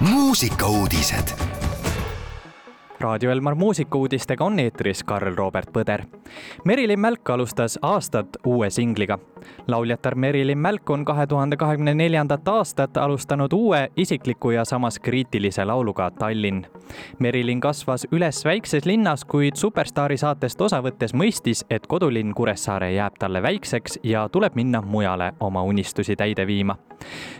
muusikauudised. raadio Elmar muusikauudistega on eetris Karl Robert Põder. Merilin Mälk alustas aastat uue singliga. Lauljatar Merilin Mälk on kahe tuhande kahekümne neljandat aastat alustanud uue isikliku ja samas kriitilise lauluga Tallinn. Merilin kasvas üles väikses linnas, kuid Superstaari saatest osa võttes mõistis, et kodulinn Kuressaare jääb talle väikseks ja tuleb minna mujale oma unistusi täide viima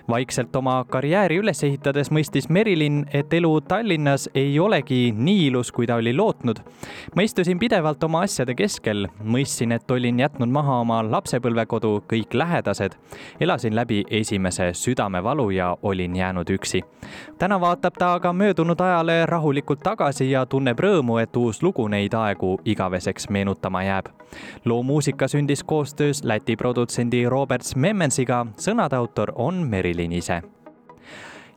vaikselt oma karjääri üles ehitades mõistis Merilin, et elu Tallinnas ei olegi nii ilus, kui ta oli lootnud. ma istusin pidevalt oma asjade keskel, mõistsin, et olin jätnud maha oma lapsepõlvekodu, kõik lähedased. elasin läbi esimese südamevalu ja olin jäänud üksi. täna vaatab ta aga möödunud ajale rahulikult tagasi ja tunneb rõõmu, et uus lugu neid aegu igaveseks meenutama jääb. loo muusika sündis koostöös Läti produtsendi Robert Memmensiga, sõnade autor on Merilin ise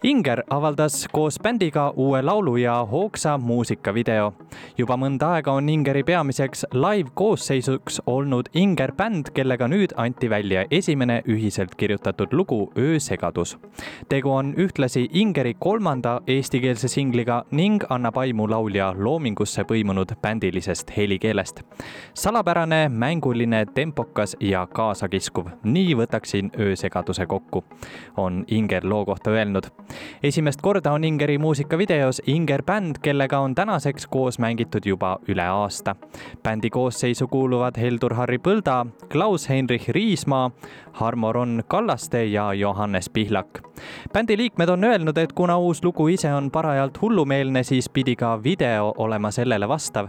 Inger avaldas koos bändiga uue laulu ja hoogsa muusikavideo. juba mõnda aega on Ingeri peamiseks live-koosseisuks olnud Inger bänd, kellega nüüd anti välja esimene ühiselt kirjutatud lugu Öösegadus. tegu on ühtlasi Ingeri kolmanda eestikeelse singliga ning annab aimu laulja loomingusse põimunud bändilisest helikeelest. salapärane, mänguline, tempokas ja kaasakiskuv, nii võtaksin Öösegaduse kokku, on Inger loo kohta öelnud esimest korda on Ingeri muusikavideos Inger bänd, kellega on tänaseks koos mängitud juba üle aasta. bändi koosseisu kuuluvad Heldur-Harri Põlda, Klaus-Heinrich Riismaa, Harmo-Ron Kallaste ja Johannes Pihlak. bändi liikmed on öelnud, et kuna uus lugu ise on parajalt hullumeelne, siis pidi ka video olema sellele vastav.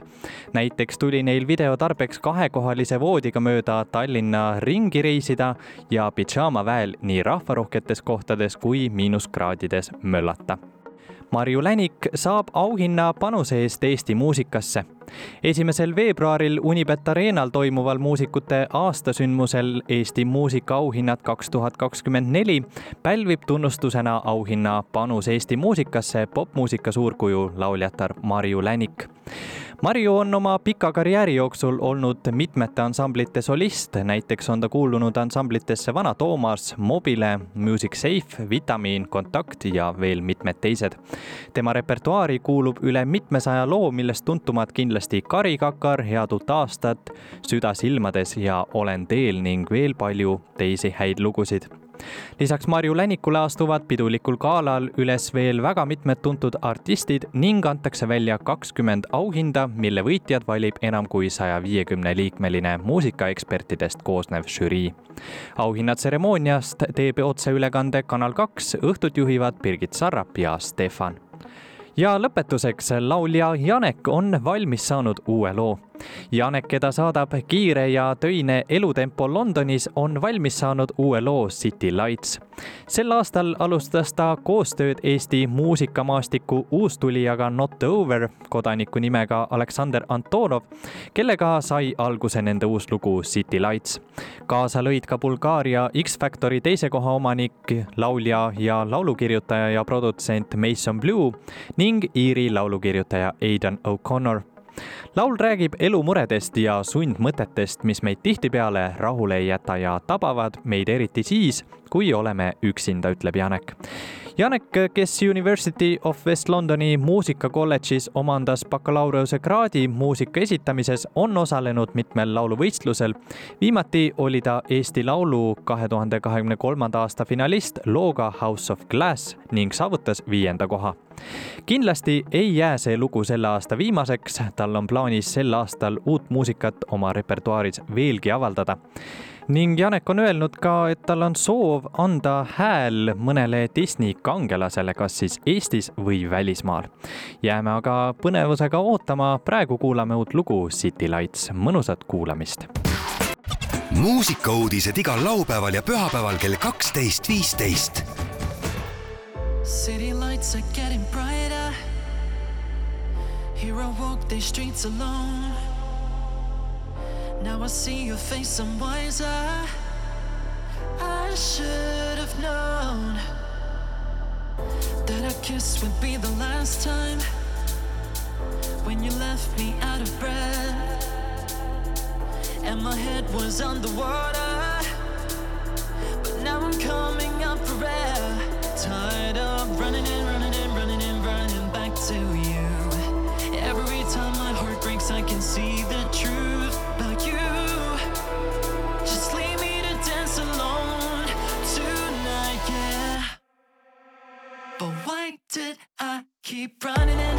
näiteks tuli neil video tarbeks kahekohalise voodiga mööda Tallinna ringi reisida ja pidžaamaväel nii rahvarohketes kohtades kui miinuskraadides möllata. Marju Länik saab auhinna panuse eest Eesti muusikasse. esimesel veebruaril Unibet Arenal toimuval muusikute aastasündmusel Eesti muusikaauhinnad kaks tuhat kakskümmend neli pälvib tunnustusena auhinna panus Eesti muusikasse popmuusika suurkuju lauljatar Marju Länik Marju on oma pika karjääri jooksul olnud mitmete ansamblite solist, näiteks on ta kuulunud ansamblitesse Vana Toomas, Mobile, Music Safe, Vitamiin, Kontakt ja veel mitmed teised. tema repertuaari kuulub üle mitmesaja loo, millest tuntumad kindlasti Karikakar, Head uut aastat, Süda silmades ja Olen teel ning veel palju teisi häid lugusid lisaks Marju Länikule astuvad pidulikul galal üles veel väga mitmed tuntud artistid ning antakse välja kakskümmend auhinda, mille võitjad valib enam kui saja viiekümne liikmeline muusikaekspertidest koosnev žürii. auhinnatseremooniast teeb otseülekande Kanal kaks, õhtut juhivad Birgit Sarrap ja Stefan ja lõpetuseks laulja Janek on valmis saanud uue loo Janek, keda saadab kiire ja töine elutempo Londonis, on valmis saanud uue loo City Lights. sel aastal alustas ta koostööd Eesti muusikamaastiku uustulijaga Not Over, kodaniku nimega Aleksander Antonov, kellega sai alguse nende uus lugu City Lights. kaasa lõid ka Bulgaaria X-Factori teise koha omanik, laulja ja laulukirjutaja ja produtsent Mason Blue ning Iiri laulukirjutaja Aidan O'Connor laul räägib elumuredest ja sundmõtetest, mis meid tihtipeale rahule ei jäta ja tabavad meid eriti siis, kui oleme üksinda, ütleb Janek. Janek, kes University of West Londoni muusikakolledžis omandas bakalaureusekraadi muusika esitamises, on osalenud mitmel lauluvõistlusel. viimati oli ta Eesti Laulu kahe tuhande kahekümne kolmanda aasta finalist looga House of Glass ning saavutas viienda koha kindlasti ei jää see lugu selle aasta viimaseks, tal on plaanis sel aastal uut muusikat oma repertuaaris veelgi avaldada ning Janek on öelnud ka, et tal on soov anda hääl mõnele Disney kangelasele, kas siis Eestis või välismaal. jääme aga põnevusega ootama, praegu kuulame uut lugu City Lights, mõnusat kuulamist. muusikauudised igal laupäeval ja pühapäeval kell kaksteist, viisteist. City lights are getting brighter. Here I walk these streets alone. Now I see your face, I'm wiser. I should have known that a kiss would be the last time when you left me out of breath. And my head was underwater, did I keep running in